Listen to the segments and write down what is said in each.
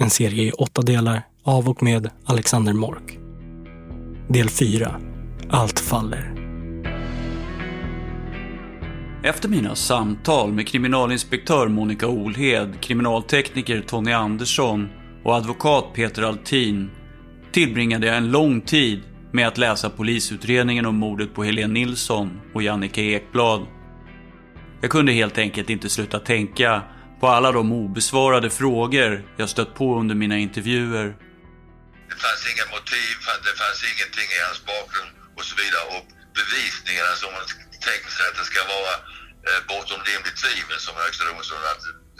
En serie i åtta delar av och med Alexander Mork. Del 4. Allt faller. Efter mina samtal med kriminalinspektör Monica Olhed, kriminaltekniker Tony Andersson och advokat Peter Altin tillbringade jag en lång tid med att läsa polisutredningen om mordet på Helene Nilsson och Jannike Ekblad. Jag kunde helt enkelt inte sluta tänka på alla de obesvarade frågor jag stött på under mina intervjuer. Det fanns inga motiv, det fanns ingenting i hans bakgrund och så vidare. Och bevisningarna som man tänker sig att det ska vara eh, bortom rimligt tvivel som Högsta domstolen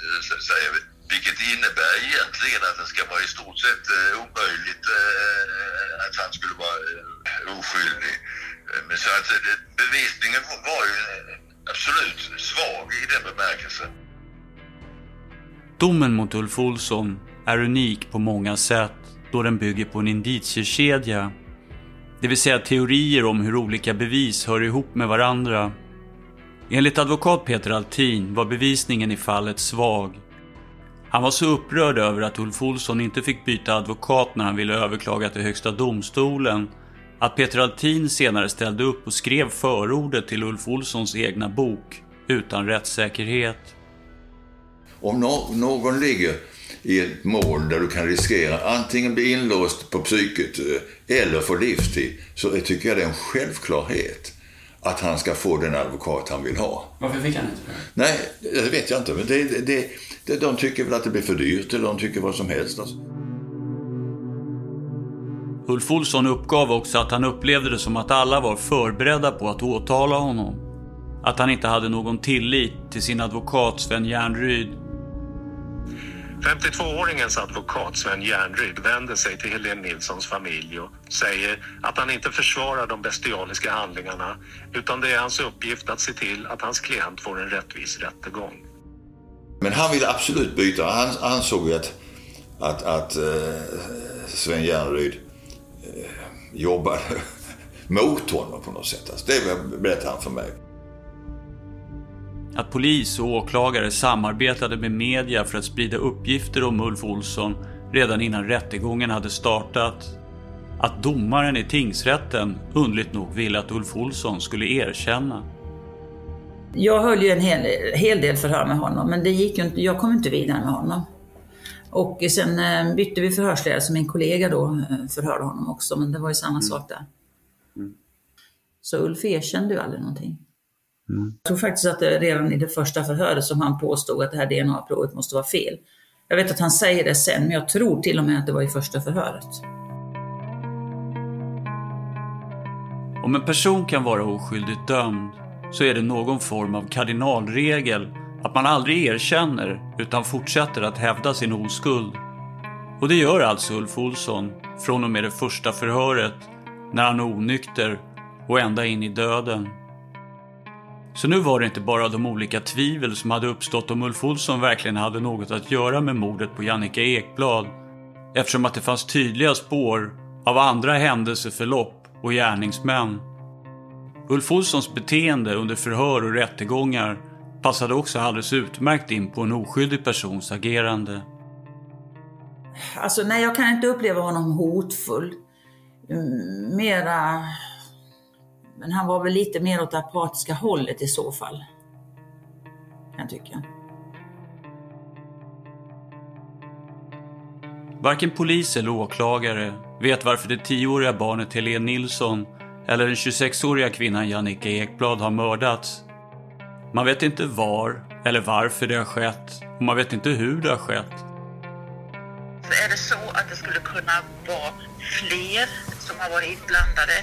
eh, säger. Vilket innebär egentligen att det ska vara i stort sett eh, omöjligt eh, att han skulle vara eh, oskyldig. Eh, men så att bevisningen var ju absolut svag i den bemärkelsen. Domen mot Ulf Olsson är unik på många sätt då den bygger på en indiciekedja. Det vill säga teorier om hur olika bevis hör ihop med varandra. Enligt advokat Peter Altin var bevisningen i fallet svag. Han var så upprörd över att Ulf Olsson inte fick byta advokat när han ville överklaga till Högsta domstolen att Peter Altin senare ställde upp och skrev förordet till Ulf Olssons egna bok utan rättssäkerhet. Om no någon ligger i ett mål där du kan riskera antingen bli inlåst på psyket eh, eller få livstid så tycker jag det är en självklarhet att han ska få den advokat han vill ha. Varför fick han inte det? Nej, det vet jag inte. Men det, det, det, de tycker väl att det blir för dyrt eller de tycker vad som helst. Alltså. Ulf Olsson uppgav också att han upplevde det som att alla var förberedda på att åtala honom. Att han inte hade någon tillit till sin advokat Sven Järnryd 52-åringens advokat Sven Järnryd vänder sig till Helene Nilssons familj och säger att han inte försvarar de bestialiska handlingarna utan det är hans uppgift att se till att hans klient får en rättvis rättegång. Men han ville absolut byta. Han ansåg ju att, att, att uh, Sven Järnryd eh, uh, jobbade mot honom på något sätt. Alltså, det berättade han för mig. Att polis och åklagare samarbetade med media för att sprida uppgifter om Ulf Olsson redan innan rättegången hade startat. Att domaren i tingsrätten underligt nog ville att Ulf Olsson skulle erkänna. Jag höll ju en hel, hel del förhör med honom, men det gick inte, jag kom inte vidare med honom. Och sen eh, bytte vi förhörsledare, så min kollega då eh, förhörde honom också, men det var ju samma mm. sak där. Mm. Så Ulf erkände ju aldrig någonting. Mm. Jag tror faktiskt att det redan i det första förhöret som han påstod att det här DNA-provet måste vara fel. Jag vet att han säger det sen, men jag tror till och med att det var i första förhöret. Om en person kan vara oskyldigt dömd så är det någon form av kardinalregel Att man aldrig erkänner utan fortsätter att hävda sin oskuld. Och det gör alltså Ulf Olsson från och med det första förhöret när han är onykter och ända in i döden. Så nu var det inte bara de olika tvivel som hade uppstått om Ulf Olsson verkligen hade något att göra med mordet på Jannica Ekblad eftersom att det fanns tydliga spår av andra händelseförlopp och gärningsmän. Ulf Olssons beteende under förhör och rättegångar passade också alldeles utmärkt in på en oskyldig persons agerande. Alltså nej, jag kan inte uppleva honom hotfull. Mera... Men han var väl lite mer åt det apatiska hållet i så fall. Kan jag tycka. Varken polis eller åklagare vet varför det 10-åriga barnet Helene Nilsson eller den 26-åriga kvinnan Jannica Ekblad har mördats. Man vet inte var eller varför det har skett och man vet inte hur det har skett. Så är det så att det skulle kunna vara fler som har varit inblandade?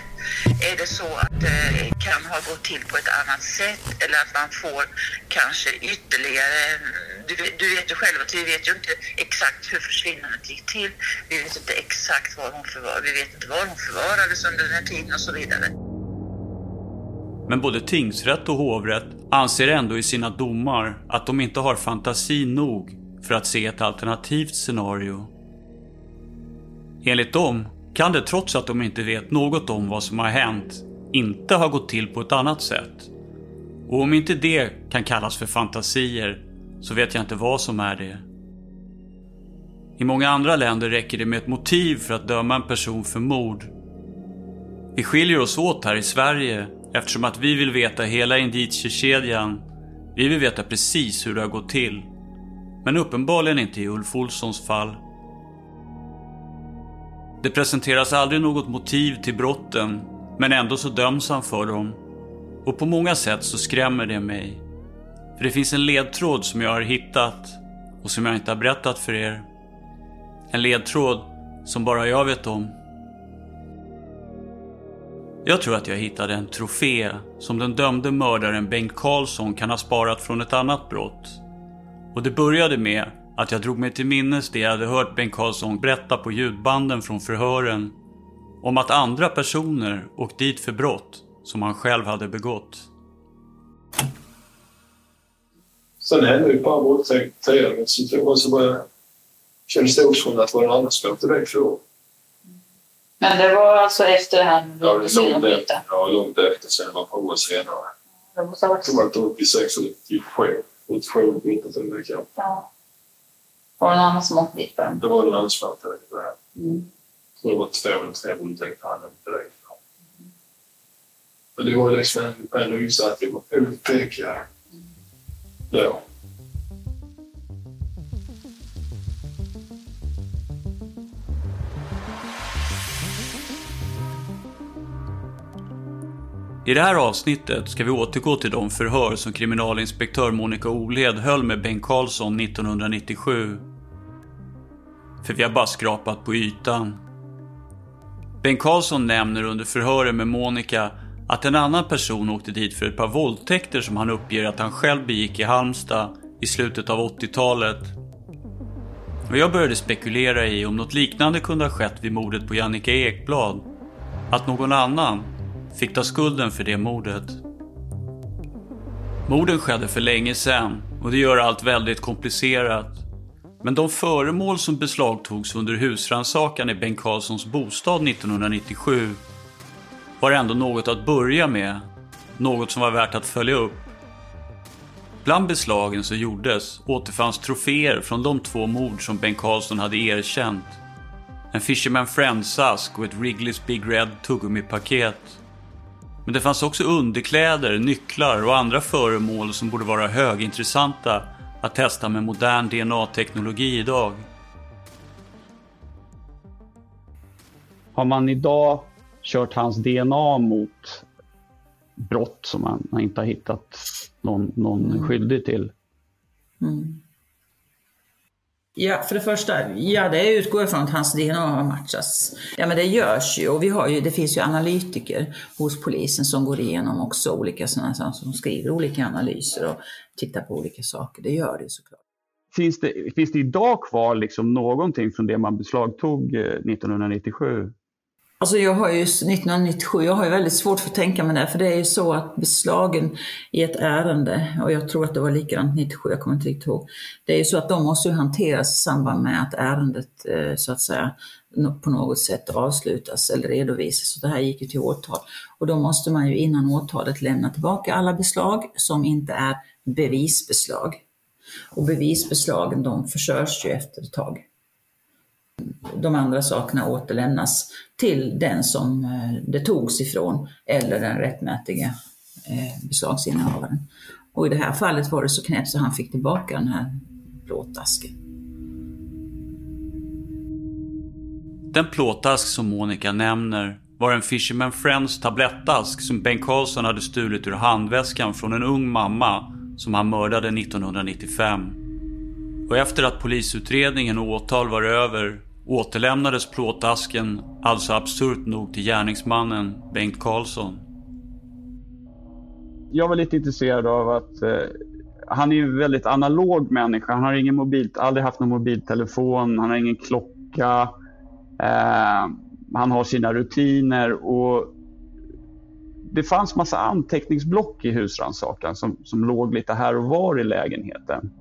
Är det så att det kan ha gått till på ett annat sätt eller att man får kanske ytterligare... Du vet, du vet ju själv att vi vet ju inte exakt hur försvinnandet gick till. Vi vet inte exakt var hon förvar, vi vet inte var hon förvarades under den här tiden och så vidare. Men både tingsrätt och hovrätt anser ändå i sina domar att de inte har fantasi nog för att se ett alternativt scenario. Enligt dem kan det trots att de inte vet något om vad som har hänt inte ha gått till på ett annat sätt. Och om inte det kan kallas för fantasier så vet jag inte vad som är det. I många andra länder räcker det med ett motiv för att döma en person för mord. Vi skiljer oss åt här i Sverige eftersom att vi vill veta hela indiciekedjan. Vi vill veta precis hur det har gått till. Men uppenbarligen inte i Ulf Olssons fall. Det presenteras aldrig något motiv till brotten, men ändå så döms han för dem. Och på många sätt så skrämmer det mig. För det finns en ledtråd som jag har hittat och som jag inte har berättat för er. En ledtråd som bara jag vet om. Jag tror att jag hittade en trofé som den dömde mördaren Bengt Karlsson kan ha sparat från ett annat brott. Och det började med att jag drog mig till minnes det jag hade hört Bengt Karlsson berätta på ljudbanden från förhören. Om att andra personer åkt dit för brott som han själv hade begått. Sen hände ju ett par våldtäkter så tror jag så bara kändes det också att det var en annan som åkte iväg för Men det var alltså efter han Ja, det är långt efter. Ja, långt efter. Sen var ett par år senare. Det måste ha Jag varit... tror att det var 86 eller 87. 87, inte till det kan. Ja. Var det någon annan som åkte dit? Det var en här. Mm. Tror det var två eller tre våldtäkter han åkte iväg för. Men det var liksom ändå just att det var otäcka då. I det här avsnittet ska vi återgå till de förhör som kriminalinspektör Monica Olhed höll med Bengt Karlsson 1997. För vi har bara skrapat på ytan. Bengt Karlsson nämner under förhören med Monica att en annan person åkte dit för ett par våldtäkter som han uppger att han själv begick i Halmstad i slutet av 80-talet. Och jag började spekulera i om något liknande kunde ha skett vid mordet på Jannica Ekblad. Att någon annan fick ta skulden för det mordet. Morden skedde för länge sedan och det gör allt väldigt komplicerat. Men de föremål som beslagtogs under husrannsakan i Bengt Karlssons bostad 1997 var ändå något att börja med. Något som var värt att följa upp. Bland beslagen som gjordes återfanns troféer från de två mord som Bengt Karlsson hade erkänt. En Fisherman Friends-ask och ett Wrigley's Big Red tuggummi-paket. Men det fanns också underkläder, nycklar och andra föremål som borde vara högintressanta att testa med modern DNA-teknologi idag. Har man idag kört hans DNA mot brott som man inte har hittat någon, någon skyldig till? Mm. Ja, för det första, ja det utgår ifrån att hans DNA har matchats. Ja men det görs ju och vi har ju, det finns ju analytiker hos polisen som går igenom också olika sådana som skriver olika analyser och tittar på olika saker. Det gör det såklart. Finns det, finns det idag kvar liksom någonting från det man beslagtog eh, 1997? Alltså jag har ju 1997, jag har ju väldigt svårt för att tänka mig det, för det är ju så att beslagen i ett ärende, och jag tror att det var likadant 97, jag kommer inte riktigt ihåg, det är ju så att de måste ju hanteras i samband med att ärendet eh, så att säga på något sätt avslutas eller redovisas. Så det här gick ju till åtal. Och då måste man ju innan åtalet lämna tillbaka alla beslag som inte är bevisbeslag. Och bevisbeslagen de försörjs ju efter ett tag de andra sakerna återlämnas till den som eh, det togs ifrån eller den rättmätiga eh, beslagsinnehavaren. Och i det här fallet var det så knäppt så han fick tillbaka den här plåtasken. Den plåtask som Monica nämner var en Fisherman Friends tablettask som Bengt Carlson hade stulit ur handväskan från en ung mamma som han mördade 1995. Och efter att polisutredningen och åtal var över återlämnades plåtasken alltså absurt nog till gärningsmannen Bengt Karlsson. Jag var lite intresserad av att eh, han är ju en väldigt analog människa. Han har ingen mobil, aldrig haft någon mobiltelefon, han har ingen klocka. Eh, han har sina rutiner och det fanns massa anteckningsblock i husrannsakan som, som låg lite här och var i lägenheten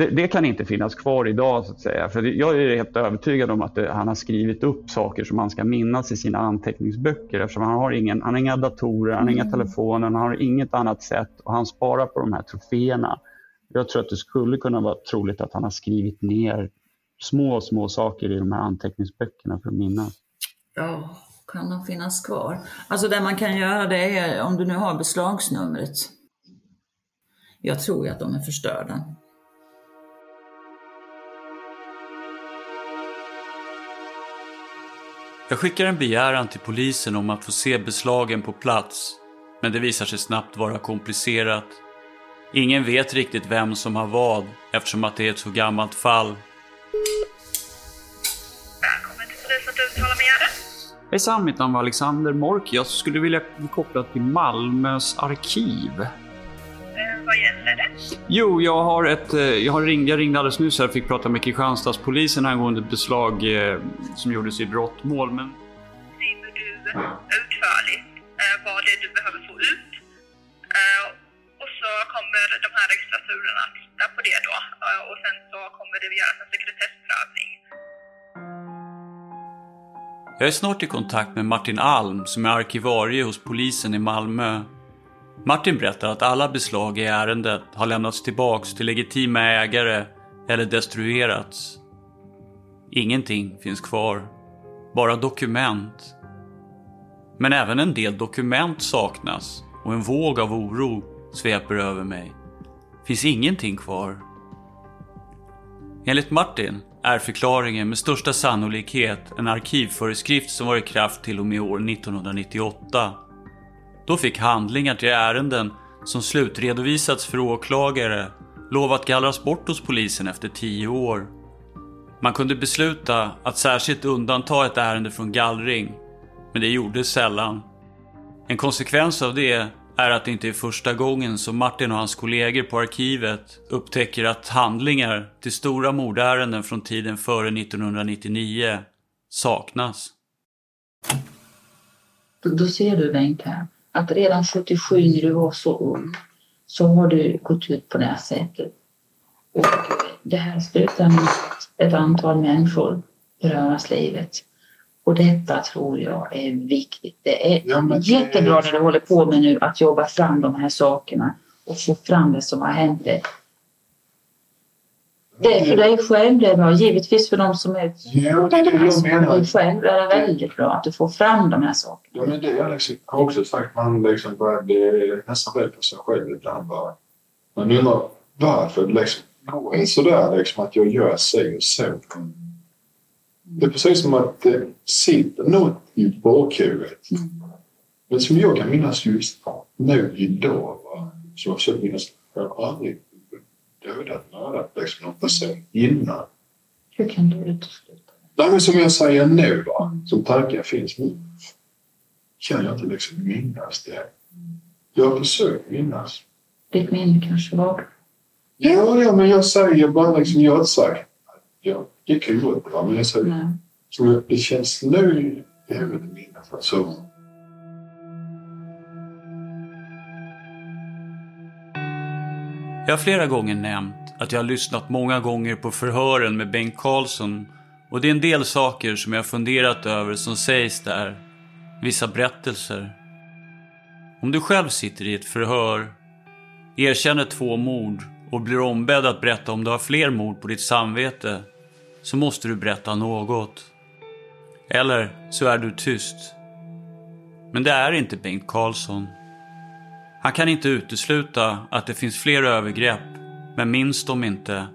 det, det, kan inte finnas kvar idag så att säga. För jag är helt övertygad om att det, han har skrivit upp saker som han ska minnas i sina anteckningsböcker eftersom han har, ingen, han har inga datorer, han har inga mm. telefoner, han har inget annat sätt och han sparar på de här troféerna. Jag tror att det skulle kunna vara troligt att han har skrivit ner små, små saker i de här anteckningsböckerna för att minnas. Ja, kan de finnas kvar? Alltså det man kan göra det är, om du nu har beslagsnumret. Jag tror ju att de är förstörda. Jag skickar en begäran till polisen om att få se beslagen på plats. Men det visar sig snabbt vara komplicerat. Ingen vet riktigt vem som har vad eftersom att det är ett så gammalt fall. Välkommen till polisen att uttala begäran. Hejsan, mitt namn är Alexander Mork. Jag skulle vilja bli kopplad till Malmös arkiv? Jo, jag har ett... Eh, jag, har ring, jag ringde alldeles nyss här och fick prata med Kristianstadspolisen angående ett beslag eh, som gjordes i brottmål, men... Skriver du utförligt eh, vad det är du behöver få ut? Och så kommer de här registraturerna att titta på det då. Och sen så kommer det göras en sekretessprövning. Jag är snart i kontakt med Martin Alm som är arkivarie hos polisen i Malmö Martin berättar att alla beslag i ärendet har lämnats tillbaks till legitima ägare eller destruerats. Ingenting finns kvar. Bara dokument. Men även en del dokument saknas och en våg av oro sveper över mig. Finns ingenting kvar. Enligt Martin är förklaringen med största sannolikhet en arkivföreskrift som var i kraft till och med år 1998 då fick handlingar till ärenden som slutredovisats för åklagare lov att gallras bort hos polisen efter tio år. Man kunde besluta att särskilt undanta ett ärende från gallring, men det gjordes sällan. En konsekvens av det är att det inte är första gången som Martin och hans kollegor på arkivet upptäcker att handlingar till stora mordärenden från tiden före 1999 saknas. Då ser du Bengt här att redan 77 när du var så ung så har du gått ut på det här sättet. Och det här slutar med ett antal människor beröras livet. Och detta tror jag är viktigt. Det är ja, jättebra när du håller på med nu att jobba fram de här sakerna och få fram det som har hänt dig. Det är för dig själv det är bra. Givetvis för de som är ja, det är jag menar. själv är det väldigt bra att du får fram de här sakerna. Ja, men det jag liksom, har också sagt. Man liksom börjar bli nästan rädd för sig själv ibland. Bara. Man undrar varför liksom, går det sådär liksom, att jag gör sig och så. Det är precis som att det sitter något i bakhuvudet. Mm. Men som jag kan minnas just nu idag. Va? Som jag försöker minnas. Jag har aldrig dödat, mördat liksom någon person innan. Hur kan du utesluta Nej, men som jag säger nu, va, som tankar finns nu, kan jag inte liksom minnas det. Jag har försökt minnas. Ditt minne kanske var Ja, ja, men jag säger bara liksom, jag har inte sagt jag gick ju runt, va, men jag säger, Nej. så det känns nu i huvudet minnas. Alltså, Jag har flera gånger nämnt att jag har lyssnat många gånger på förhören med Bengt Karlsson och det är en del saker som jag har funderat över som sägs där. Vissa berättelser. Om du själv sitter i ett förhör, erkänner två mord och blir ombedd att berätta om du har fler mord på ditt samvete så måste du berätta något. Eller så är du tyst. Men det är inte Bengt Karlsson. Han kan inte utesluta att det finns fler övergrepp, men minns dem inte.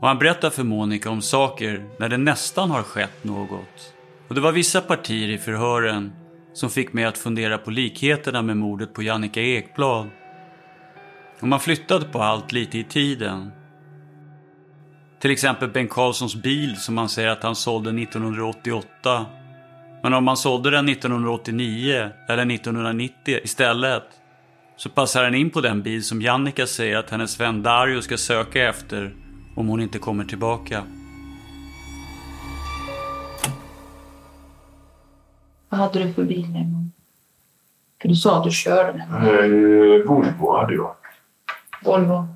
Och han berättar för Monica om saker när det nästan har skett något. Och det var vissa partier i förhören som fick mig att fundera på likheterna med mordet på Jannica Ekblad. Och man flyttade på allt lite i tiden. Till exempel Bengt Carlssons bil som han säger att han sålde 1988. Men om man sålde den 1989 eller 1990 istället så passar den in på den bil som Jannica säger att hennes vän Dario ska söka efter om hon inte kommer tillbaka. Vad hade du för bil en gång? För du sa att du körde den. eh, Volvo hade jag. Volvo.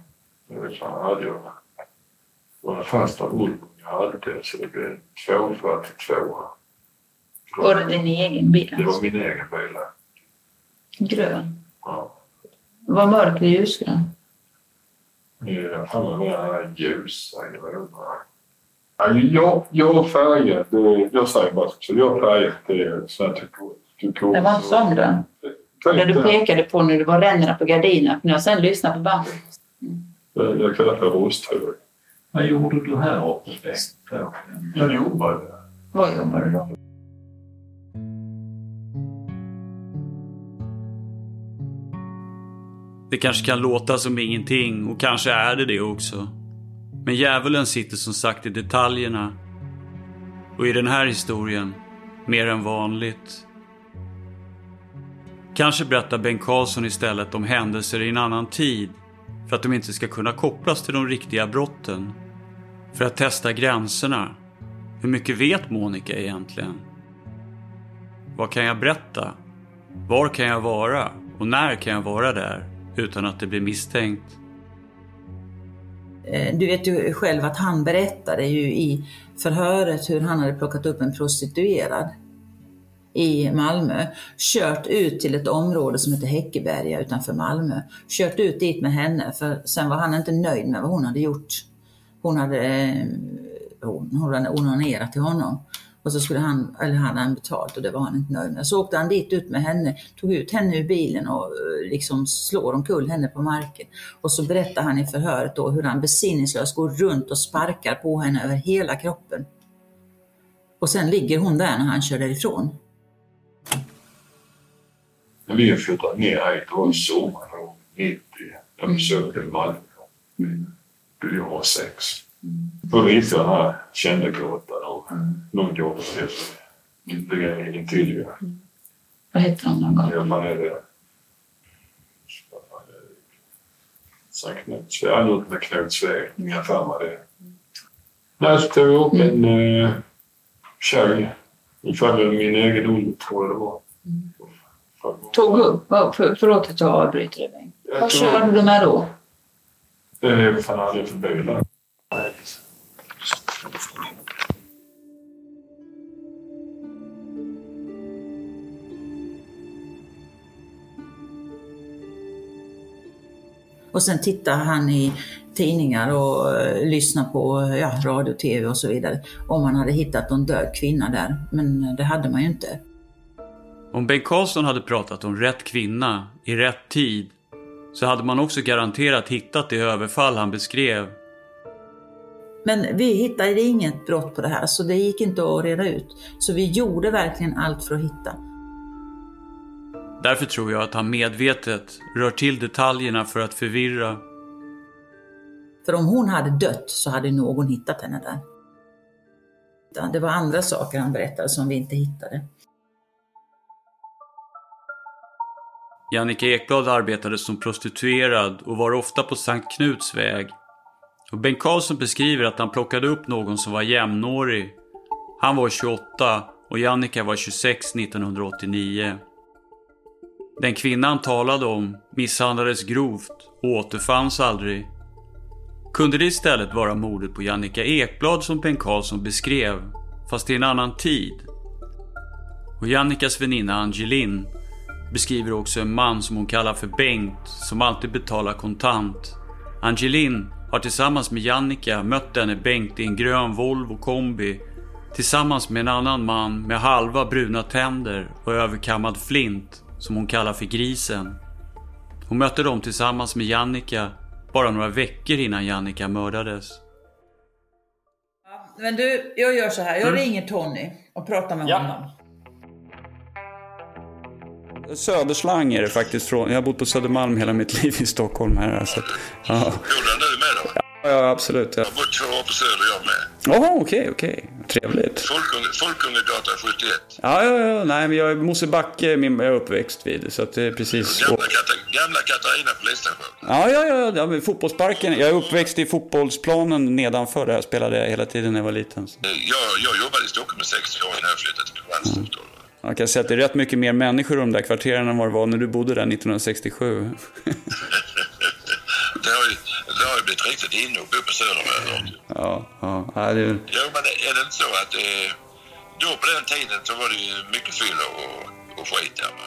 Jag vet hade jag. Det var den första Volvo jag hade det, så det blev 242. Var det din egen bil? Det var min egen bil. Grön. Ja. Var mörk eller ljusgrön? Jag har mer ljus. Var Jag, jag det- jag säger bara så, jag har färgat det så att du du Det var inte som den. Det du pekade på när det var ränderna på gardinerna. När jag sen lyssnade på bandet. Jag, jag kallar det för rosthuvud. Vad gjorde du här uppe? Jag jobbade. Vad jobbar du då? Det kanske kan låta som ingenting och kanske är det det också. Men djävulen sitter som sagt i detaljerna. Och i den här historien, mer än vanligt. Kanske berättar Bengt Karlsson istället om händelser i en annan tid för att de inte ska kunna kopplas till de riktiga brotten. För att testa gränserna. Hur mycket vet Monica egentligen? Vad kan jag berätta? Var kan jag vara? Och när kan jag vara där utan att det blir misstänkt? Eh, du vet ju själv att han berättade ju i förhöret hur han hade plockat upp en prostituerad i Malmö, kört ut till ett område som heter Häckeberga utanför Malmö. Kört ut dit med henne för sen var han inte nöjd med vad hon hade gjort. Hon hade, eh, hon hade onanerat till honom. Och så skulle han, eller hade han betalt och det var han inte nöjd med. Så åkte han dit ut med henne, tog ut henne ur bilen och eh, liksom slår omkull henne på marken. Och så berättar han i förhöret då hur han besinningslöst går runt och sparkar på henne över hela kroppen. Och sen ligger hon där när han kör därifrån. När vi flyttade ner hit, det var sommaren 90. Jag besökte Malmö. Då jag var sex. Ritade jag den här kända gåtan och någon jobbade efter det intill ju. Vad heter de någon gång? Ja, man är det. Sankt Knuts. Ja, något med Knutsväg. Jag har för mig det. Där tog jag upp en uh, tjej. Ungefär min egen ålder tror jag det var. Tog upp? För, förlåt att jag avbryter dig Bengt. Jag Vad körde du med då? Eh, Vad fan jag för bil Och sen tittar han i tidningar och eh, lyssnar på ja, radio, tv och så vidare. Om man hade hittat någon död kvinna där. Men eh, det hade man ju inte. Om Bengt Karlsson hade pratat om rätt kvinna i rätt tid så hade man också garanterat hittat det överfall han beskrev. Men vi hittade inget brott på det här så det gick inte att reda ut. Så vi gjorde verkligen allt för att hitta. Därför tror jag att han medvetet rör till detaljerna för att förvirra. För om hon hade dött så hade någon hittat henne där. Det var andra saker han berättade som vi inte hittade. Jannica Ekblad arbetade som prostituerad och var ofta på Sankt Knuts väg. Och Bengt Karlsson beskriver att han plockade upp någon som var jämnårig. Han var 28 och Jannica var 26 1989. Den kvinna han talade om misshandlades grovt och återfanns aldrig. Kunde det istället vara mordet på Jannica Ekblad som Bengt Karlsson beskrev, fast i en annan tid? Och Jannicas väninna Angelin beskriver också en man som hon kallar för Bengt, som alltid betalar kontant. Angelin har tillsammans med Jannica mött denne Bengt i en grön Volvo kombi tillsammans med en annan man med halva bruna tänder och överkammad flint som hon kallar för Grisen. Hon mötte dem tillsammans med Jannica bara några veckor innan Jannica mördades. Men du, jag gör så här. Jag Mm. ringer Tony och pratar med Ja. honom. Söderslang är det faktiskt från. Jag har bott på Södermalm hela mitt liv i Stockholm här. Så, ja. Bor du nu med då? ja, absolut. Ja. Jag har bott två år på Söder jag med. Jaha, okej, okej. Trevligt. Folkungegatan 71. Ja, ja, ja. Nej, men jag Mosebacke, min, jag är uppväxt vid. Så att det är precis... Gamla, Kata- gamla Katarina polisstation. Ja, ja, ja, ja men fotbollsparken. Jag är uppväxt i fotbollsplanen nedanför där. Jag spelade hela tiden när jag var liten. Så. Jag, jag jobbade i Stockholm i 60 år innan jag flyttade till Kristianstad. Jag kan säga att det är rätt mycket mer människor i de där kvarteren än vad det var när du bodde där 1967. Det har ju, det har ju blivit riktigt inne att bo på Söder. Ja, ja. ja det är... Jo, men är det inte så att eh, då på den tiden så var det ju mycket fylla och, och skit där va?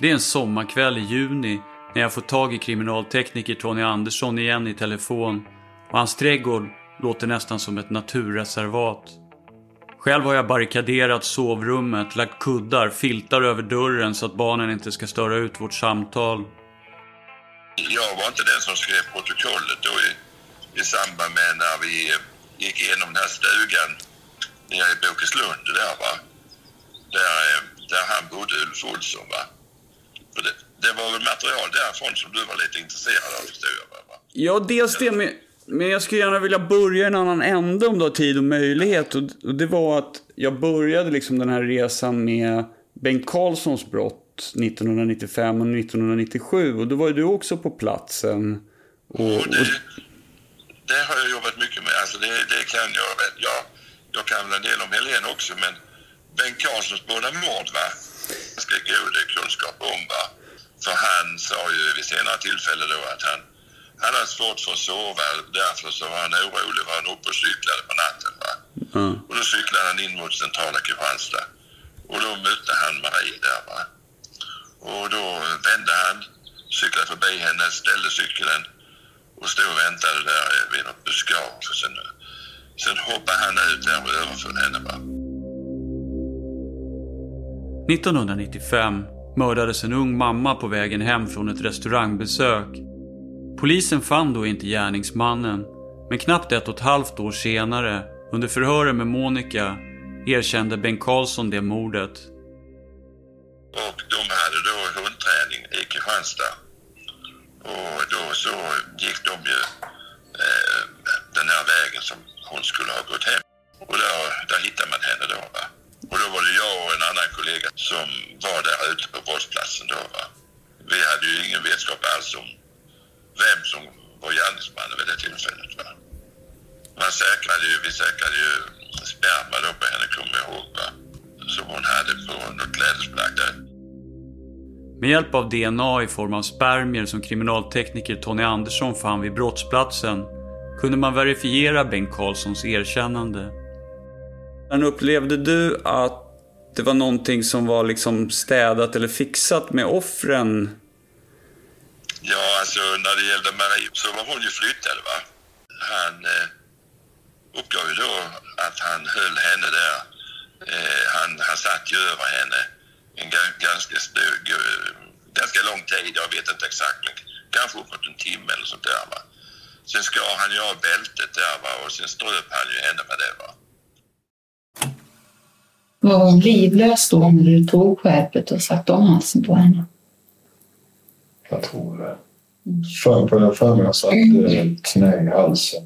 Det är en sommarkväll i juni när jag får tag i kriminaltekniker Tony Andersson igen i telefon och hans trädgård låter nästan som ett naturreservat. Själv har jag barrikaderat sovrummet, lagt kuddar, filtar över dörren så att barnen inte ska störa ut vårt samtal. Jag var inte den som skrev protokollet då i, i samband med när vi eh, gick igenom den här stugan nere i Bokeslund där va. Där, eh, där han bodde, Ulf Olsson va. För det, det var väl material därifrån som du var lite intresserad av förstår jag va. Ja, dels det, men, men jag skulle gärna vilja börja i en annan ände om du har tid och möjlighet. Och, och det var att jag började liksom den här resan med Bengt Karlssons brott 1995 och 1997. Och då var ju du också på platsen. Och, och, Det har jag jobbat mycket med. Alltså det, det kan jag väl. Jag, jag kan väl en del om Helene också men Bengt Karlssons båda mord va. Ganska god kunskap om va. För han sa ju vid senare tillfälle då att han, han hade svårt för att sova. Därför så var han orolig. Var han uppe och cyklade på natten va. Och då cyklade han in mot centrala Kristianstad. Och då mötte han Marie där va. Och då vände han, cyklade förbi henne, ställde cykeln och stod och väntade där vid något buskage. Sen, sen hoppade han ut där och överföll henne va. 1995 mördades en ung mamma på vägen hem från ett restaurangbesök. Polisen fann då inte gärningsmannen, men knappt ett och ett halvt år senare, under förhören med Monica, erkände Bengt Karlsson det mordet. Och de hade då hundträning i Kristianstad. Och då så gick de ju eh, den här vägen som hon skulle ha gått hem. Och där, där hittade man henne då va. Och då var det jag och en annan kollega som var där ute på brottsplatsen då va. Vi hade ju ingen vetskap alls om vem som var gärningsmannen vid det tillfället va. Man säkrade ju, vi säkrade ju sperma då på henne kommer jag ihåg va. Som hon hade på något klädesplagg där. Med hjälp av DNA i form av spermier som kriminaltekniker Tony Andersson fann vid brottsplatsen kunde man verifiera Bengt Karlssons erkännande. Men upplevde du att det var någonting som var liksom städat eller fixat med offren? Ja, alltså när det gällde Marie så var hon ju flyttad va. Han eh, uppgav ju då att han höll henne där. Eh, han, han satt ju över henne en ga- ganska, st- g- ganska lång tid, jag vet inte exakt, men kanske uppåt en timme eller sånt där va. Sen skar han ju av bältet där va och sen ströp han ju henne med det va. Var hon livlös då när du tog skärpet och satte om halsen på henne? Jag tror det. För, för, för mig jag satte ett knä i halsen.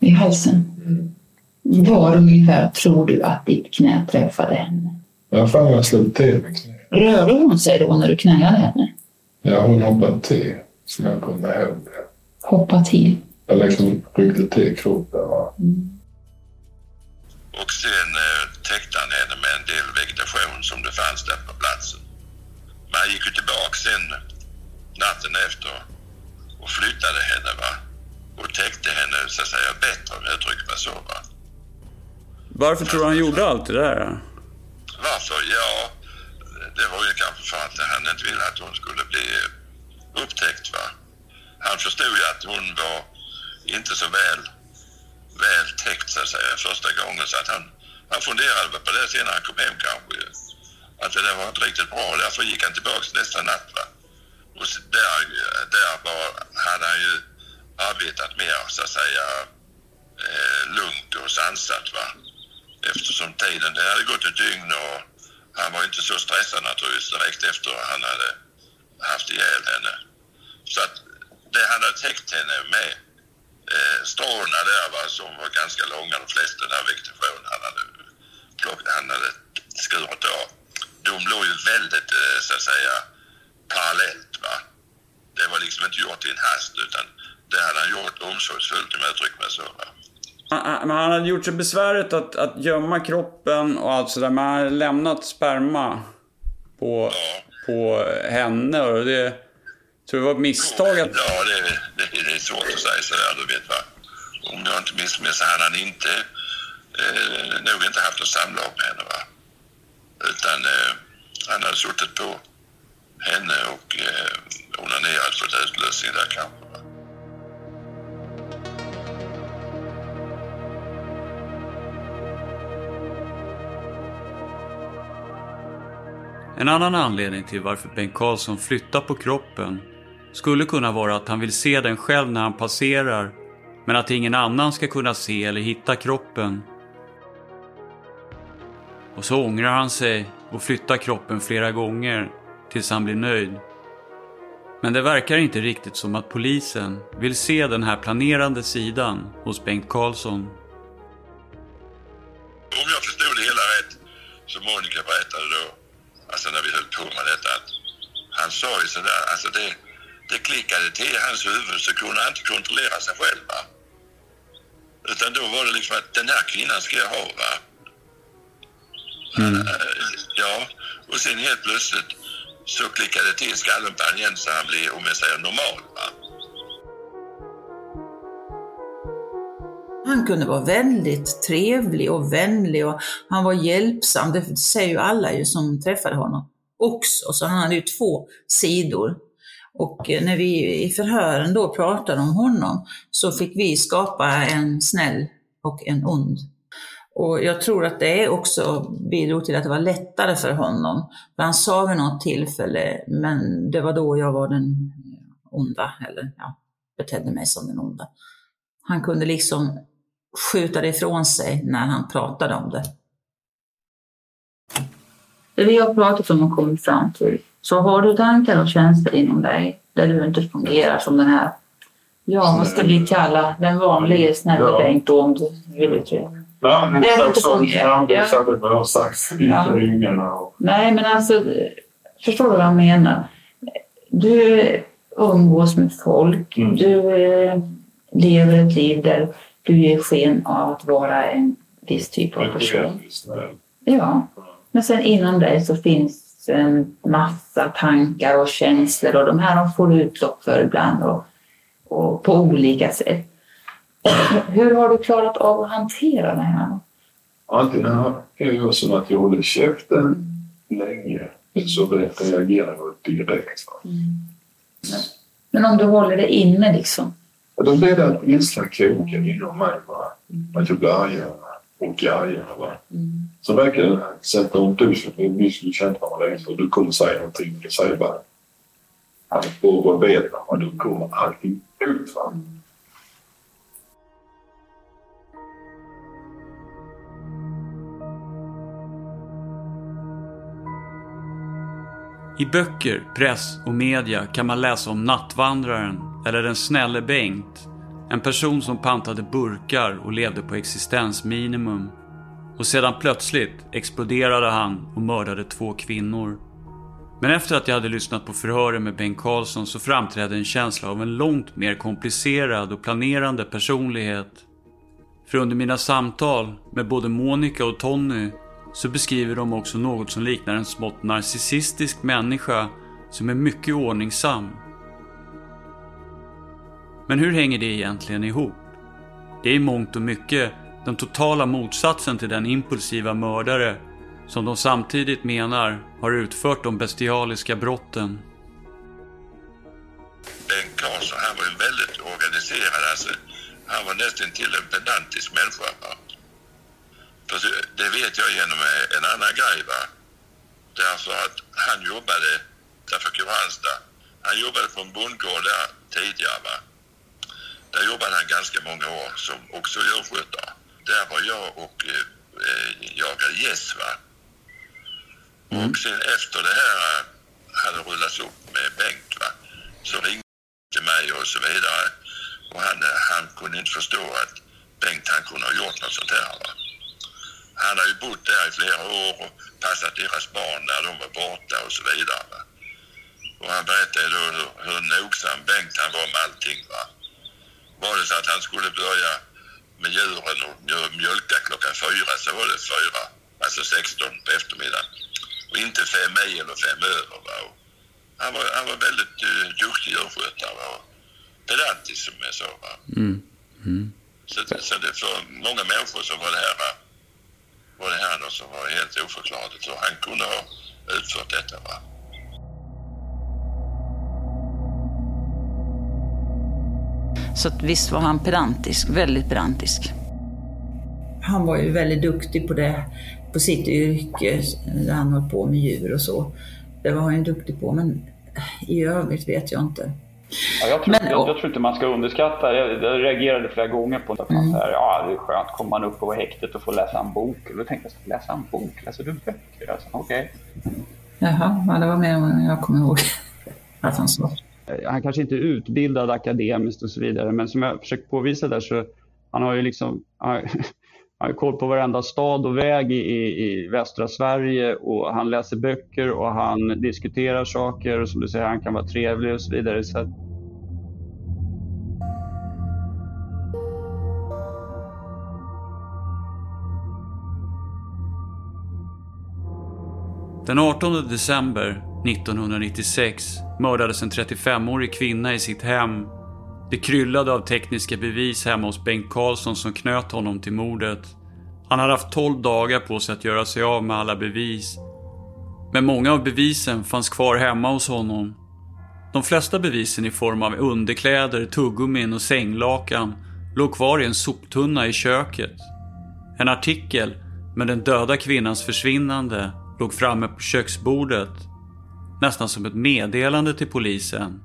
I halsen? Var ungefär tror du att ditt knä träffade henne? Jag har för mig jag slog till med knä. Rörde hon sig då när du knäade henne? Ja, hon hoppade till. Så jag kommer ihåg det. Hoppa till? Jag liksom ryckte till kroppen. va. Och sen eh, täckte han henne med en del vegetation som det fanns där på platsen. Men han gick ju tillbaka sen natten efter och flyttade henne va. Och täckte henne så att säga bättre om jag uttrycker mig så va. Varför tror du han gjorde allt det där? Varför? Ja, det var ju kanske för att han inte ville att hon skulle bli upptäckt va. Han förstod ju att hon var inte så väl, väl täckt så att säga första gången så att han, han funderade väl på det sen när han kom hem kanske. Att det där var inte riktigt bra därför gick han tillbaks nästa natt va. Och där, där var, hade han ju arbetat mer så att säga eh, lugnt och sansat va. Eftersom tiden, det hade gått ett dygn och han var inte så stressad naturligtvis direkt efter han hade haft ihjäl henne. Så att det han hade täckt henne med eh, stråna där va, som var ganska långa de flesta, där vegetationen han hade, han hade skurit av. De låg ju väldigt eh, så att säga parallellt va. Det var liksom inte gjort i en hast utan det hade han gjort omsorgsfullt om jag uttrycker mig så va. Han- Men han hade gjort sig besväret att, att gömma kroppen och allt sådär. Men han hade lämnat sperma på, på henne. Och det tror jag var ett misstag att... Ja, det, det, det är svårt att säga sådär, du vet va. Om jag inte missminner mig så hade han inte, eh, nog inte haft något samlag med henne va. Utan eh, han hade suttit på henne och eh, onanerat alltså för ett utlösning där kanske. Va? En annan anledning till varför Bengt Karlsson flyttar på kroppen skulle kunna vara att han vill se den själv när han passerar, men att ingen annan ska kunna se eller hitta kroppen. Och så ångrar han sig och flyttar kroppen flera gånger tills han blir nöjd. Men det verkar inte riktigt som att polisen vill se den här planerande sidan hos Bengt Karlsson. Om jag förstod det hela rätt, som Monica berättade då, alltså när vi höll på med detta, att han sa ju sådär, alltså det, det klickade till i hans huvud så kunde han inte kontrollera sig själv va. Utan då var det liksom att den här kvinnan ska jag ha va. Eh, Ja, och sen helt plötsligt så klickade det till i skallen på igen så han blev, om jag säger normal va. Han kunde vara väldigt trevlig och vänlig och han var hjälpsam. Det säger ju alla ju som träffade honom också. Så han hade ju två sidor. Och eh, när vi i förhören då pratade om honom så fick vi skapa en snäll och en ond. Och jag tror att det också bidrog till att det var lättare för honom. För han sa vid något tillfälle, men det var då jag var den onda, eller ja, betedde mig som den onda. Han kunde liksom skjuta det ifrån sig när han pratade om det. Det vi har pratat om och kommit fram till. Så har du tankar och känslor inom dig där du inte fungerar som den här, ja vad ska vi kalla den vanliga snälla Ja. Bengt om du vill det. Nej, men Det är inte fungerar. Ja. säkert vad jag har sagt inför Ja. Och, Nej, men alltså, förstår du vad jag menar? Du umgås med folk, Mm. du eh, lever ett liv där du ger sken av att vara en viss typ av person. Ja, men sen inom dig så finns en massa tankar och känslor och de här de får du utlopp för ibland och, och på olika sätt. Hur har du klarat av att hantera det här? Antingen är jag som att jag håller käften länge så reagerar jag direkt. va. Men om du håller det inne liksom? Och Då blev det att ilskan kroken inom mig. Va? Att jag blir argare och argare. Va? Så verkar det sätta om tusen för vi skulle känt varandra och du kommer säga någonting. Du säger bara att på vad vet man och då kommer allting ut. Va? I böcker, press och media kan man läsa om nattvandraren eller den snälle Bengt. En person som pantade burkar och levde på existensminimum. Och sedan plötsligt exploderade han och mördade två kvinnor. Men efter att jag hade lyssnat på förhören med Bengt Karlsson så framträdde en känsla av en långt mer komplicerad och planerande personlighet. För under mina samtal med både Monica och Tony så beskriver de också något som liknar en smått narcissistisk människa som är mycket ordningsam. Men hur hänger det egentligen ihop? Det är i mångt och mycket den totala motsatsen till den impulsiva mördare som de samtidigt menar har utfört de bestialiska brotten. Bengt Karlsson, han var ju väldigt organiserad. Alltså, han var nästan till en pedantisk människa. Va? Det vet jag genom en annan grej. Va? Därför alltså att han jobbade därför Kristianstad. Han jobbade på en bondgård där tidigare. Va? Där jobbade han ganska många år som också djurskötare. Där var jag och eh, jagade gäss. Mm. Och sen efter det här eh, hade rullats upp med Bengt va, så ringde till mig och så vidare. Och han, eh, han kunde inte förstå att Bengt han kunde ha gjort något sånt här. Va. Han har ju bott där i flera år och passat deras barn när de var borta och så vidare. Va. Och han berättade då hur, hur nogsam Bengt han var med allting. Va. Var det så att han skulle börja med djuren och mjölka klockan fyra så var det fyra, alltså 16 på eftermiddagen och inte fem i eller fem över. Va? Han, var, han var väldigt uh, duktig djurskötare och pedantisk som jag sa. Va? Mm. Mm. Så, så det för många människor så var det här, var det här något som var helt oförklarligt. Så han kunde ha utfört detta. Va? Så att visst var han pedantisk, väldigt pedantisk. Han var ju väldigt duktig på det på sitt yrke, där han höll på med djur och så. Det var han ju duktig på, men i övrigt vet jag inte. Ja, jag, tror, men, jag, jag, tror inte man ska underskatta, jag, jag reagerade flera gånger på att man mm. säger ja det är skönt, kommer man upp på häktet och får läsa en bok. Och då tänkte jag, läsa en bok? Läser du böcker? Alltså, Okej. Okay. Jaha, ja, det var mer än jag kommer ihåg att han sa. Eh, han kanske inte är utbildad akademiskt och så vidare, men som jag försökt påvisa där så han har ju liksom, han har koll på varenda stad och väg i, i, i, västra Sverige och han läser böcker och han diskuterar saker och som du säger, han kan vara trevlig och så vidare. Så att... Den 18 december 1996 mördades en 35-årig kvinna i sitt hem det kryllade av tekniska bevis hemma hos Bengt Karlsson som knöt honom till mordet. Han hade haft 12 dagar på sig att göra sig av med alla bevis. Men många av bevisen fanns kvar hemma hos honom. De flesta bevisen i form av underkläder, tuggummin och sänglakan låg kvar i en soptunna i köket. En artikel med den döda kvinnans försvinnande låg framme på köksbordet. Nästan som ett meddelande till polisen.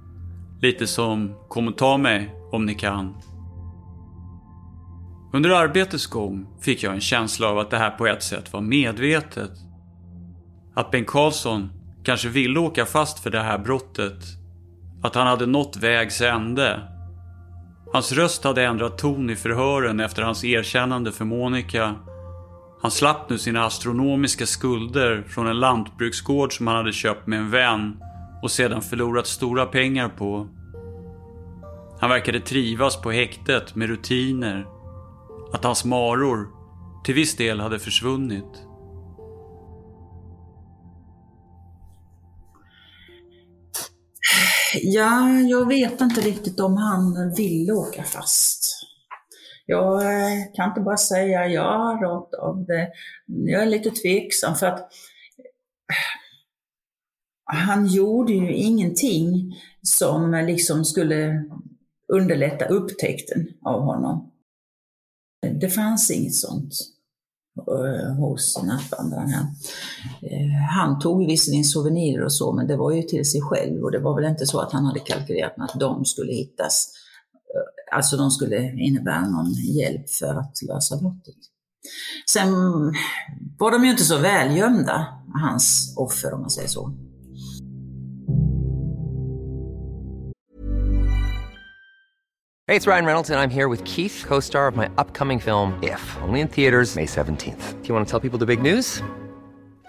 Lite som “Kom och ta mig om ni kan”. Under arbetets gång fick jag en känsla av att det här på ett sätt var medvetet. Att Bengt Karlsson kanske ville åka fast för det här brottet. Att han hade nått vägs ände. Hans röst hade ändrat ton i förhören efter hans erkännande för Monica. Han slapp nu sina astronomiska skulder från en lantbruksgård som han hade köpt med en vän och sedan förlorat stora pengar på. Han verkade trivas på häktet med rutiner. Att hans maror till viss del hade försvunnit. Ja, jag vet inte riktigt om han ville åka fast. Jag eh, kan inte bara säga ja rakt av det. Jag är lite tveksam för att eh, han gjorde ju ingenting som eh, liksom skulle underlätta upptäckten av honom. Det fanns inget sånt hos nattvandraren. Han tog visserligen souvenirer och så, men det var ju till sig själv och det var väl inte så att han hade kalkylerat med att de skulle hittas. Alltså de skulle innebära någon hjälp för att lösa brottet. Sen var de ju inte så välgömda, hans offer om man säger så. Hej, det är Ryan Reynolds och jag är här med Keith, co-star of my upcoming film If, only in theaters May 17 th Do you want to tell people the big news?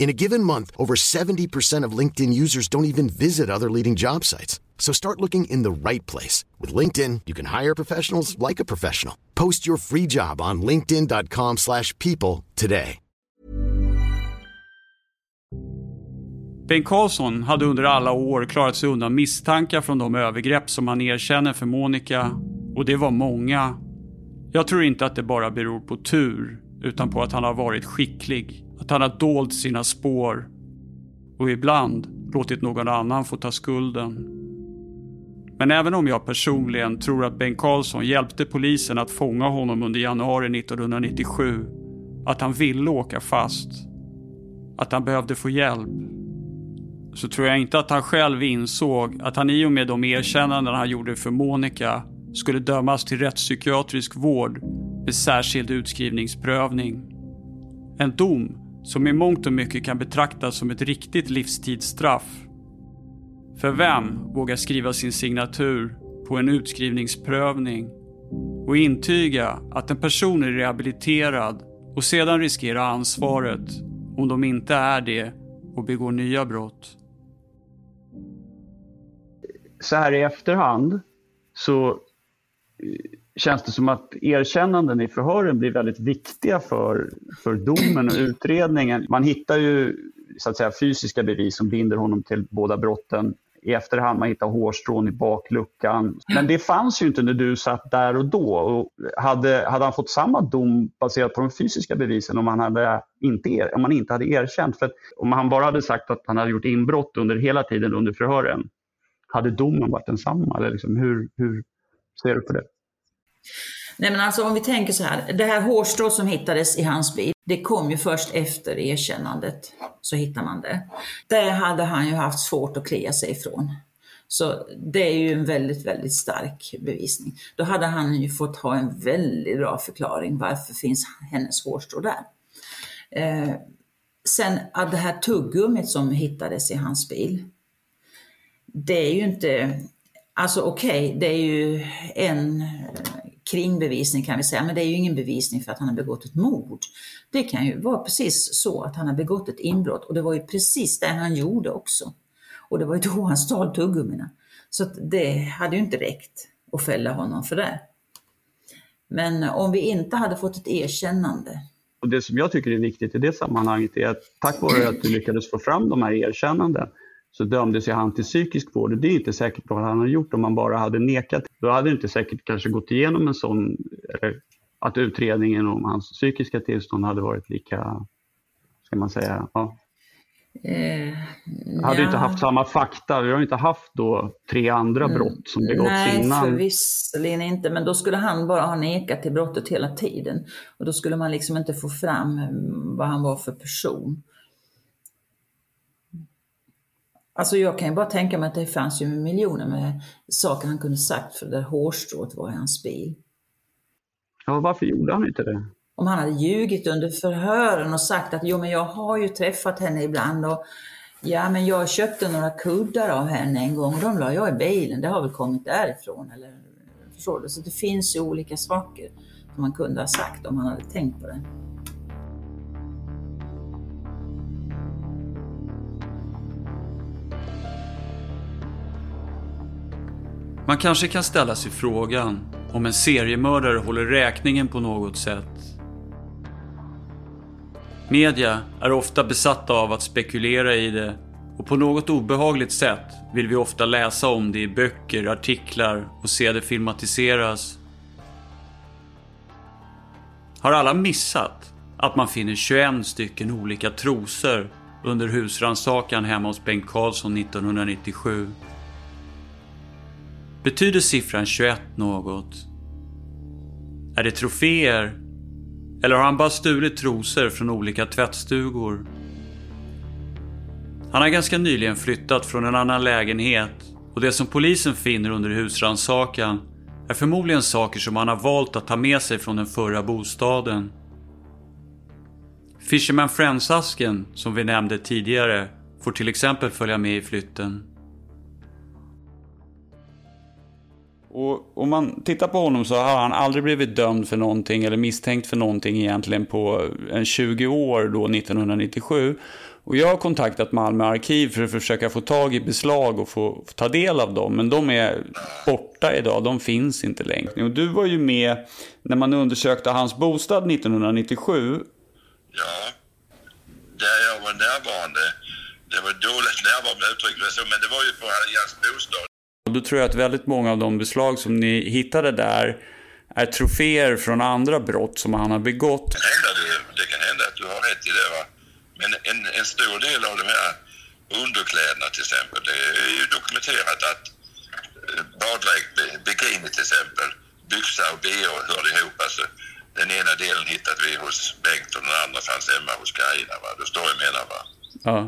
In a given month, over 70% of LinkedIn users don't even visit other leading job sites. So start looking in the right place. With LinkedIn, you can hire professionals like a professional. Post your free job on linkedin.com slash people today. Bengt Karlsson hade under alla år klarat sig undan misstankar från de övergrepp som han erkänner för Monica. Och det var många. Jag tror inte att det bara beror på tur, utan på att han har varit skicklig. Att han har dolt sina spår. Och ibland låtit någon annan få ta skulden. Men även om jag personligen tror att Bengt Karlsson hjälpte polisen att fånga honom under januari 1997, att han ville åka fast, att han behövde få hjälp, så tror jag inte att han själv insåg att han i och med de erkännanden han gjorde för Monica skulle dömas till rättspsykiatrisk vård med särskild utskrivningsprövning. En dom som i mångt och mycket kan betraktas som ett riktigt livstidsstraff. För vem vågar skriva sin signatur på en utskrivningsprövning och intyga att en person är rehabiliterad och sedan riskera ansvaret om de inte är det och begår nya brott? Så här i efterhand så känns det som att erkännanden i förhören blir väldigt viktiga för, för domen och utredningen. Man hittar ju så att säga, fysiska bevis som binder honom till båda brotten i efterhand. Man hittar hårstrån i bakluckan. Men det fanns ju inte när du satt där och då. Och hade, hade han fått samma dom baserat på de fysiska bevisen om han, hade inte, om han inte hade erkänt? För om han bara hade sagt att han hade gjort inbrott under hela tiden under förhören, hade domen varit densamma? Eller liksom, hur, hur ser du på det? Nej men alltså om vi tänker så här, det här hårstrået som hittades i hans bil, det kom ju först efter erkännandet. Så hittar man det. Det hade han ju haft svårt att klia sig ifrån. Så det är ju en väldigt, väldigt stark bevisning. Då hade han ju fått ha en väldigt bra förklaring varför finns hennes hårstrå där. Eh, sen att det här tuggummit som hittades i hans bil, det är ju inte, alltså okej, okay, det är ju en kringbevisning kan vi säga, men det är ju ingen bevisning för att han har begått ett mord. Det kan ju vara precis så att han har begått ett inbrott och det var ju precis det han gjorde också. Och det var ju då han stal tuggummina. Så det hade ju inte räckt att fälla honom för det. Men om vi inte hade fått ett erkännande. Och Det som jag tycker är viktigt i det sammanhanget är att tack vare att du lyckades få fram de här erkännanden så dömdes ju han till psykisk vård. Det är inte säkert vad han har gjort om man bara hade nekat. Då hade det inte säkert kanske gått igenom en sån, att utredningen om hans psykiska tillstånd hade varit lika, ska man säga, ja. Eh, hade ja. inte haft samma fakta. Vi har inte haft då tre andra mm. brott som begåtts Nej, innan. Nej, förvisserligen inte. Men då skulle han bara ha nekat till brottet hela tiden. Och då skulle man liksom inte få fram vad han var för person. Alltså jag kan ju bara tänka mig att det fanns ju miljoner med saker han kunde sagt för det där hårstrået var i hans bil. Ja, varför gjorde han inte det? Om han hade ljugit under förhören och sagt att jo men jag har ju träffat henne ibland och Ja, men jag köpte några kuddar av henne en gång och de la jag i bilen. Det har väl kommit därifrån. Eller, förstår du? Så det finns ju olika saker som man kunde ha sagt om man hade tänkt på det. Man kanske kan ställa sig frågan om en seriemördare håller räkningen på något sätt. Media är ofta besatta av att spekulera i det och på något obehagligt sätt vill vi ofta läsa om det i böcker, artiklar och se det filmatiseras. Har alla missat att man finner 21 stycken olika trosor under husrannsakan hemma hos Bengt Karlsson 1997? Betyder siffran 21 något? Är det troféer? Eller har han bara stulit trosor från olika tvättstugor? Han har ganska nyligen flyttat från en annan lägenhet och det som polisen finner under husrannsakan är förmodligen saker som han har valt att ta med sig från den förra bostaden. Fisherman Friends-asken, som vi nämnde tidigare, får till exempel följa med i flytten. Och om man tittar på honom så har han aldrig blivit dömd för någonting eller misstänkt för någonting egentligen på en 20 år då 1997. Och jag har kontaktat Malmö arkiv för att försöka få tag i beslag och få, få ta del av dem. Men de är borta idag, de finns inte längre. Och du var ju med när man undersökte hans bostad 1997. Ja, där jag var närvarande. Det var dåligt närvarande uttryck, men det var ju på hans bostad. Och då tror jag att väldigt många av de beslag som ni hittade där är troféer från andra brott som han har begått. Det kan hända, det, det kan hända att du har rätt i det. Va? Men en, en stor del av de här underkläderna till exempel, det är ju dokumenterat att eh, baddräkt, bikini till exempel, byxa och bh hörde ihop. Alltså, den ena delen hittade vi hos Bengt och den andra fanns hemma hos Carina. Va? Du står jag menar va? Ja.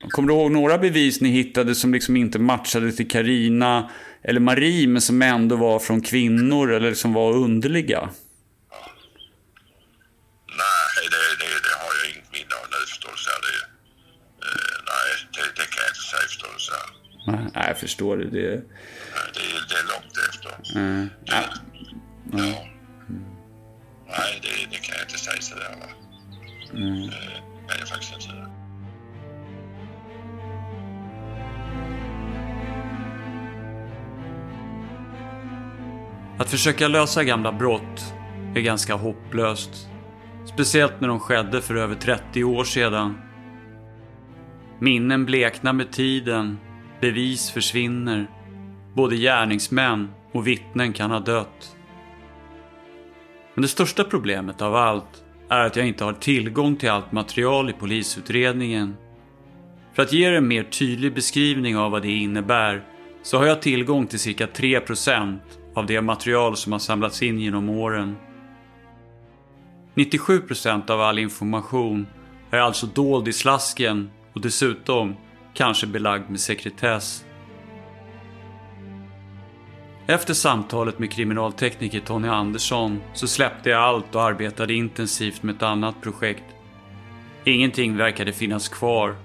Kommer du ihåg några bevis ni hittade som liksom inte matchade till Karina eller Marie men som ändå var från kvinnor eller som var underliga? Nej, det, det, det har jag inget minne av nu här. Det, eh, nej, det, det kan jag inte säga här. Nej, jag förstår det. Det, Nej, det, det är långt efter. mm. ja. Ja. Nej, det, det kan jag inte säga sådär va. Mm. Det kan jag faktiskt inte. Att försöka lösa gamla brott är ganska hopplöst. Speciellt när de skedde för över 30 år sedan. Minnen bleknar med tiden, bevis försvinner. Både gärningsmän och vittnen kan ha dött. Men det största problemet av allt är att jag inte har tillgång till allt material i polisutredningen. För att ge er en mer tydlig beskrivning av vad det innebär så har jag tillgång till cirka 3% av det material som har samlats in genom åren. 97% av all information är alltså dold i slasken och dessutom kanske belagd med sekretess. Efter samtalet med kriminaltekniker Tony Andersson så släppte jag allt och arbetade intensivt med ett annat projekt. Ingenting verkade finnas kvar.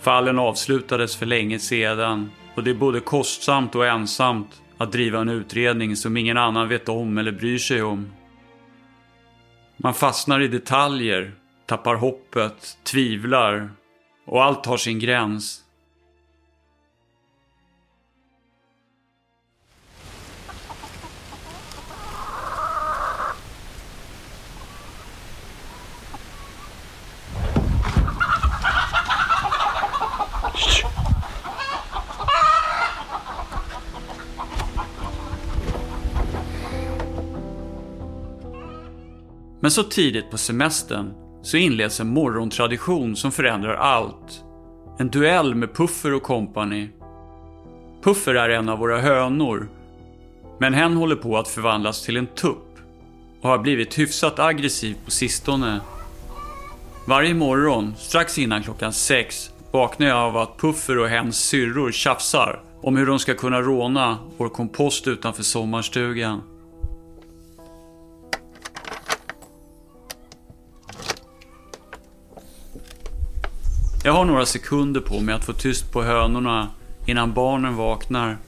Fallen avslutades för länge sedan och det är både kostsamt och ensamt att driva en utredning som ingen annan vet om eller bryr sig om. Man fastnar i detaljer, tappar hoppet, tvivlar och allt har sin gräns. Men så tidigt på semestern så inleds en morgontradition som förändrar allt. En duell med Puffer och kompani. Puffer är en av våra hönor. Men hen håller på att förvandlas till en tupp och har blivit hyfsat aggressiv på sistone. Varje morgon, strax innan klockan sex, vaknar jag av att Puffer och hens syrror tjafsar om hur de ska kunna råna vår kompost utanför sommarstugan. Jag har några sekunder på mig att få tyst på hönorna innan barnen vaknar.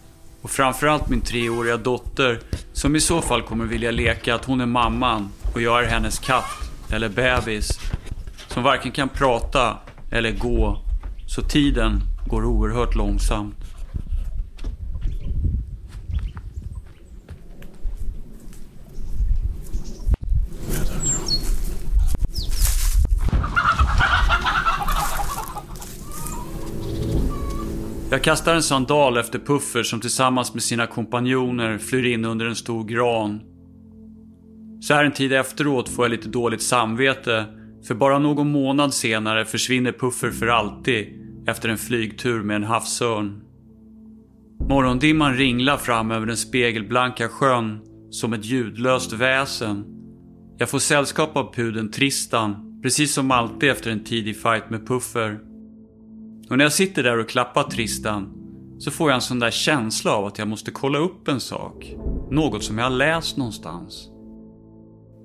Och framförallt min treåriga dotter som i så fall kommer vilja leka att hon är mamman och jag är hennes katt eller bebis. Som varken kan prata eller gå. Så tiden går oerhört långsamt. Jag kastar en sandal efter Puffer som tillsammans med sina kompanjoner flyr in under en stor gran. Så här en tid efteråt får jag lite dåligt samvete för bara någon månad senare försvinner Puffer för alltid efter en flygtur med en havsörn. Morgondimman ringlar fram över den spegelblanka sjön som ett ljudlöst väsen. Jag får sällskap av pudeln Tristan, precis som alltid efter en tidig fight med Puffer. Och när jag sitter där och klappar Tristan så får jag en sån där känsla av att jag måste kolla upp en sak. Något som jag har läst någonstans.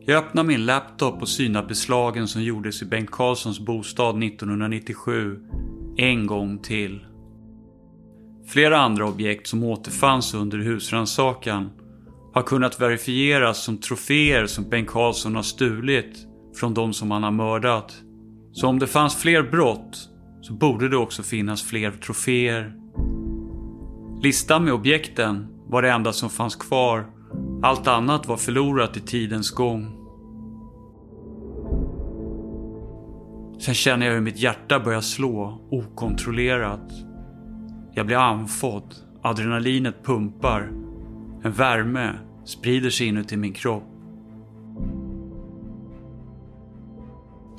Jag öppnar min laptop och synar beslagen som gjordes i Bengt Carlssons bostad 1997 en gång till. Flera andra objekt som återfanns under husrannsakan har kunnat verifieras som troféer som Bengt Carlsson har stulit från de som han har mördat. Så om det fanns fler brott så borde det också finnas fler troféer. Listan med objekten var det enda som fanns kvar. Allt annat var förlorat i tidens gång. Sen känner jag hur mitt hjärta börjar slå okontrollerat. Jag blir andfådd, adrenalinet pumpar. En värme sprider sig inuti min kropp.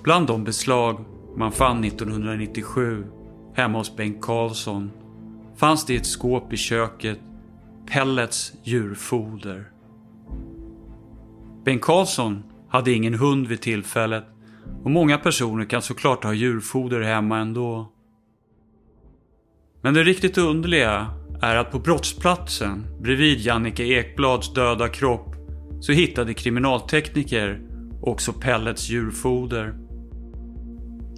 Bland de beslag man fann 1997 hemma hos Bengt Karlsson fanns det i ett skåp i köket pellets djurfoder. Bengt Karlsson hade ingen hund vid tillfället och många personer kan såklart ha djurfoder hemma ändå. Men det riktigt underliga är att på brottsplatsen bredvid Jannike Ekblads döda kropp så hittade kriminaltekniker också pellets djurfoder.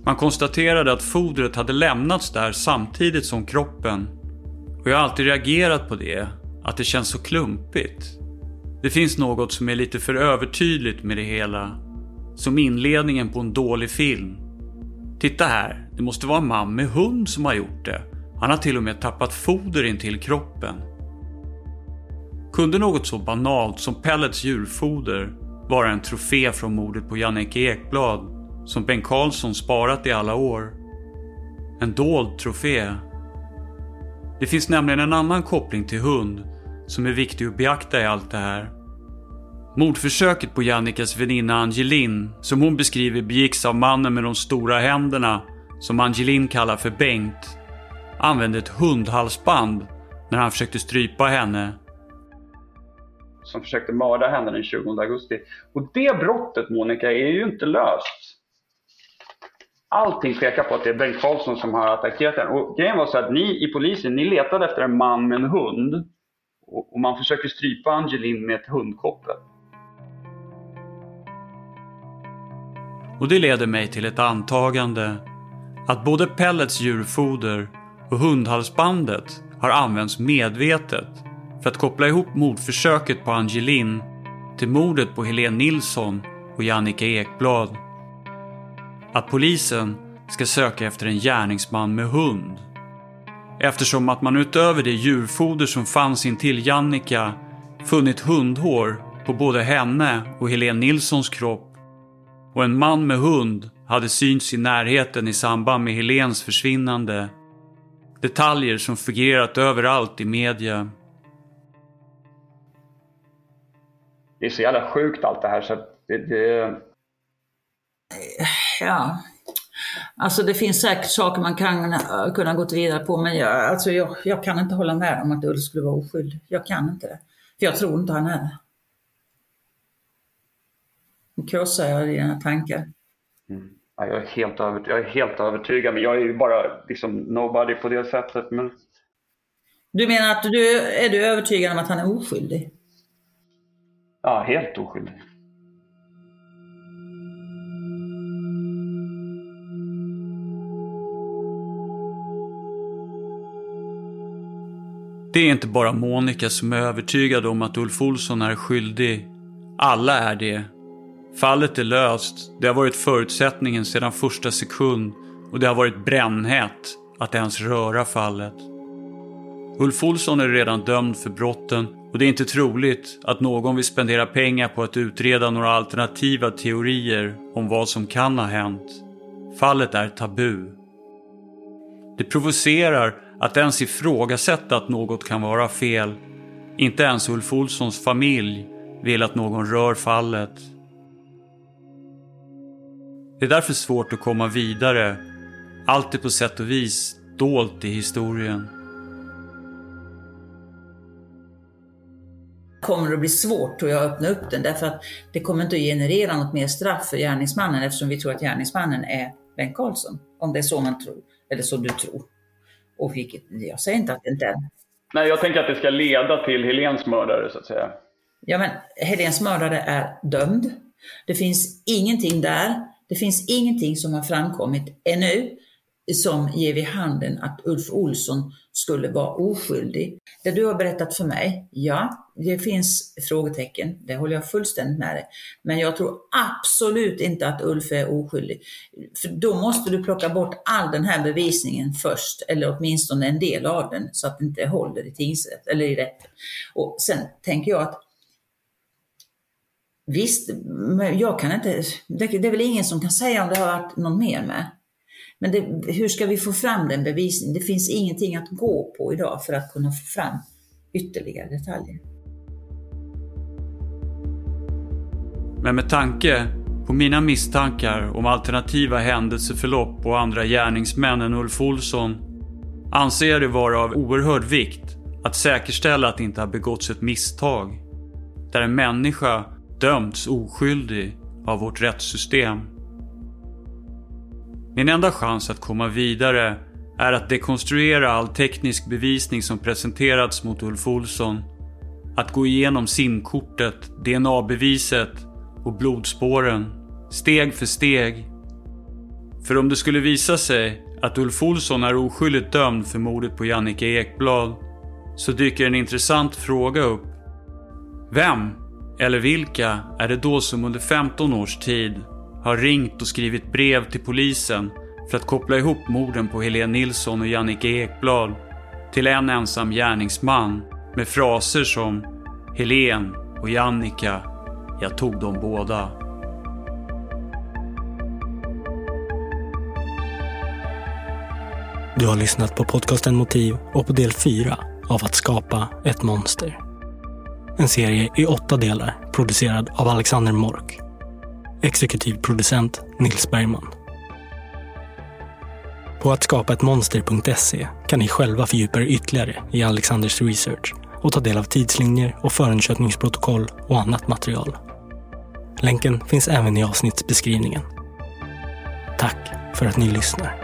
Man konstaterade att fodret hade lämnats där samtidigt som kroppen. Och jag har alltid reagerat på det, att det känns så klumpigt. Det finns något som är lite för övertydligt med det hela. Som inledningen på en dålig film. Titta här, det måste vara en man med hund som har gjort det. Han har till och med tappat foder in till kroppen. Kunde något så banalt som Pellets djurfoder vara en trofé från mordet på Jannike Ekblad som Bengt Karlsson sparat i alla år. En dold trofé. Det finns nämligen en annan koppling till hund som är viktig att beakta i allt det här. Mordförsöket på Jannikas väninna Angelin, som hon beskriver begicks av mannen med de stora händerna, som Angelin kallar för Bengt, använde ett hundhalsband när han försökte strypa henne. Som försökte mörda henne den 20 augusti. Och det brottet, Monica, är ju inte löst allting pekar på att det är Bengt Karlsson som har attackerat den. Och grejen var så att ni i polisen, ni letade efter en man med en hund. Och man försöker strypa Angelin med ett hundkoppel. Och det leder mig till ett antagande. Att både Pellets djurfoder och hundhalsbandet har använts medvetet för att koppla ihop mordförsöket på Angelin till mordet på Helene Nilsson och Jannica Ekblad att polisen ska söka efter en gärningsman med hund. Eftersom att man utöver det djurfoder som fanns intill Jannika funnit hundhår på både henne och Helene Nilssons kropp. Och en man med hund hade synts i närheten i samband med Helens försvinnande. Detaljer som figurerat överallt i media. Det är så jävla sjukt allt det här så det, det ja, alltså det finns säkert saker man kan kunna gått vidare på, men jag, alltså jag, jag kan inte hålla med om att Ulf skulle vara oskyldig. Jag kan inte det. För jag tror inte han är det. Nu krossar jag dina tankar. Mm. Ja, jag, är helt övert jag är helt övertygad, men jag är ju bara liksom nobody på det sättet. Men... Du menar att du är du övertygad om att han är oskyldig? Ja, helt oskyldig. Det är inte bara Monica som är övertygad om att Ulf Olsson är skyldig. Alla är det. Fallet är löst. Det har varit förutsättningen sedan första sekund och det har varit brännhett att ens röra fallet. Ulf Olsson är redan dömd för brotten och det är inte troligt att någon vill spendera pengar på att utreda några alternativa teorier om vad som kan ha hänt. Fallet är tabu. Det provocerar att ens ifrågasätta att något kan vara fel. Inte ens Ulf Olssons familj vill att någon rör fallet. Det är därför svårt att komma vidare. Allt är på sätt och vis dolt i historien. kommer att bli svårt tror jag att öppna upp den därför att det kommer inte att generera något mer straff för gärningsmannen eftersom vi tror att gärningsmannen är Bengt Karlsson. Om det är så man tror, eller så du tror. Och vilket, jag säger inte att det inte är. Nej, jag tänker att det ska leda till Helens mördare så att säga. Ja, men Helens mördare är dömd. Det finns ingenting där. Det finns ingenting som har framkommit ännu som ger vid handen att Ulf Olsson skulle vara oskyldig. Det du har berättat för mig, ja, det finns frågetecken, det håller jag fullständigt med dig. Men jag tror absolut inte att Ulf är oskyldig. För då måste du plocka bort all den här bevisningen först, eller åtminstone en del av den, så att det inte håller i tingsrätt eller i rätten. Och sen tänker jag att Visst, jag kan inte, det är väl ingen som kan säga om det har varit någon mer med. Men det, hur ska vi få fram den bevisningen? Det finns ingenting att gå på idag för att kunna få fram ytterligare detaljer. Men med tanke på mina misstankar om alternativa händelseförlopp och andra gärningsmän än Ulf Olsson anser jag det vara av oerhörd vikt att säkerställa att det inte har begåtts ett misstag där en människa dömts oskyldig av vårt rättssystem. Min enda chans att komma vidare är att dekonstruera all teknisk bevisning som presenterats mot Ulf Olsson. Att gå igenom simkortet, DNA-beviset och blodspåren, steg för steg. För om det skulle visa sig att Ulf Olsson är oskyldigt dömd för mordet på Jannike Ekblad så dyker en intressant fråga upp. Vem, eller vilka, är det då som under 15 års tid har ringt och skrivit brev till polisen för att koppla ihop morden på Helene Nilsson och Jannike Ekblad till en ensam gärningsman med fraser som Helen och Jannika, jag tog dem båda. Du har lyssnat på podcasten Motiv och på del 4 av Att skapa ett monster. En serie i åtta delar producerad av Alexander Mork. Exekutiv producent Nils Bergman. På att skapa ett monster.se kan ni själva fördjupa er ytterligare i Alexanders research och ta del av tidslinjer och förundersökningsprotokoll och annat material. Länken finns även i avsnittsbeskrivningen. Tack för att ni lyssnar.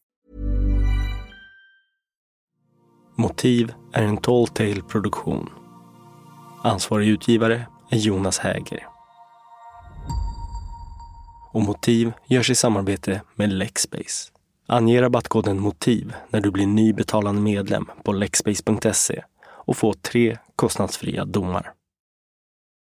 Motiv är en Tall Tale produktion. Ansvarig utgivare är Jonas Häger. Och Motiv görs i samarbete med Lexbase. Ange rabattkoden MOTIV när du blir ny betalande medlem på lexbase.se och få tre kostnadsfria domar.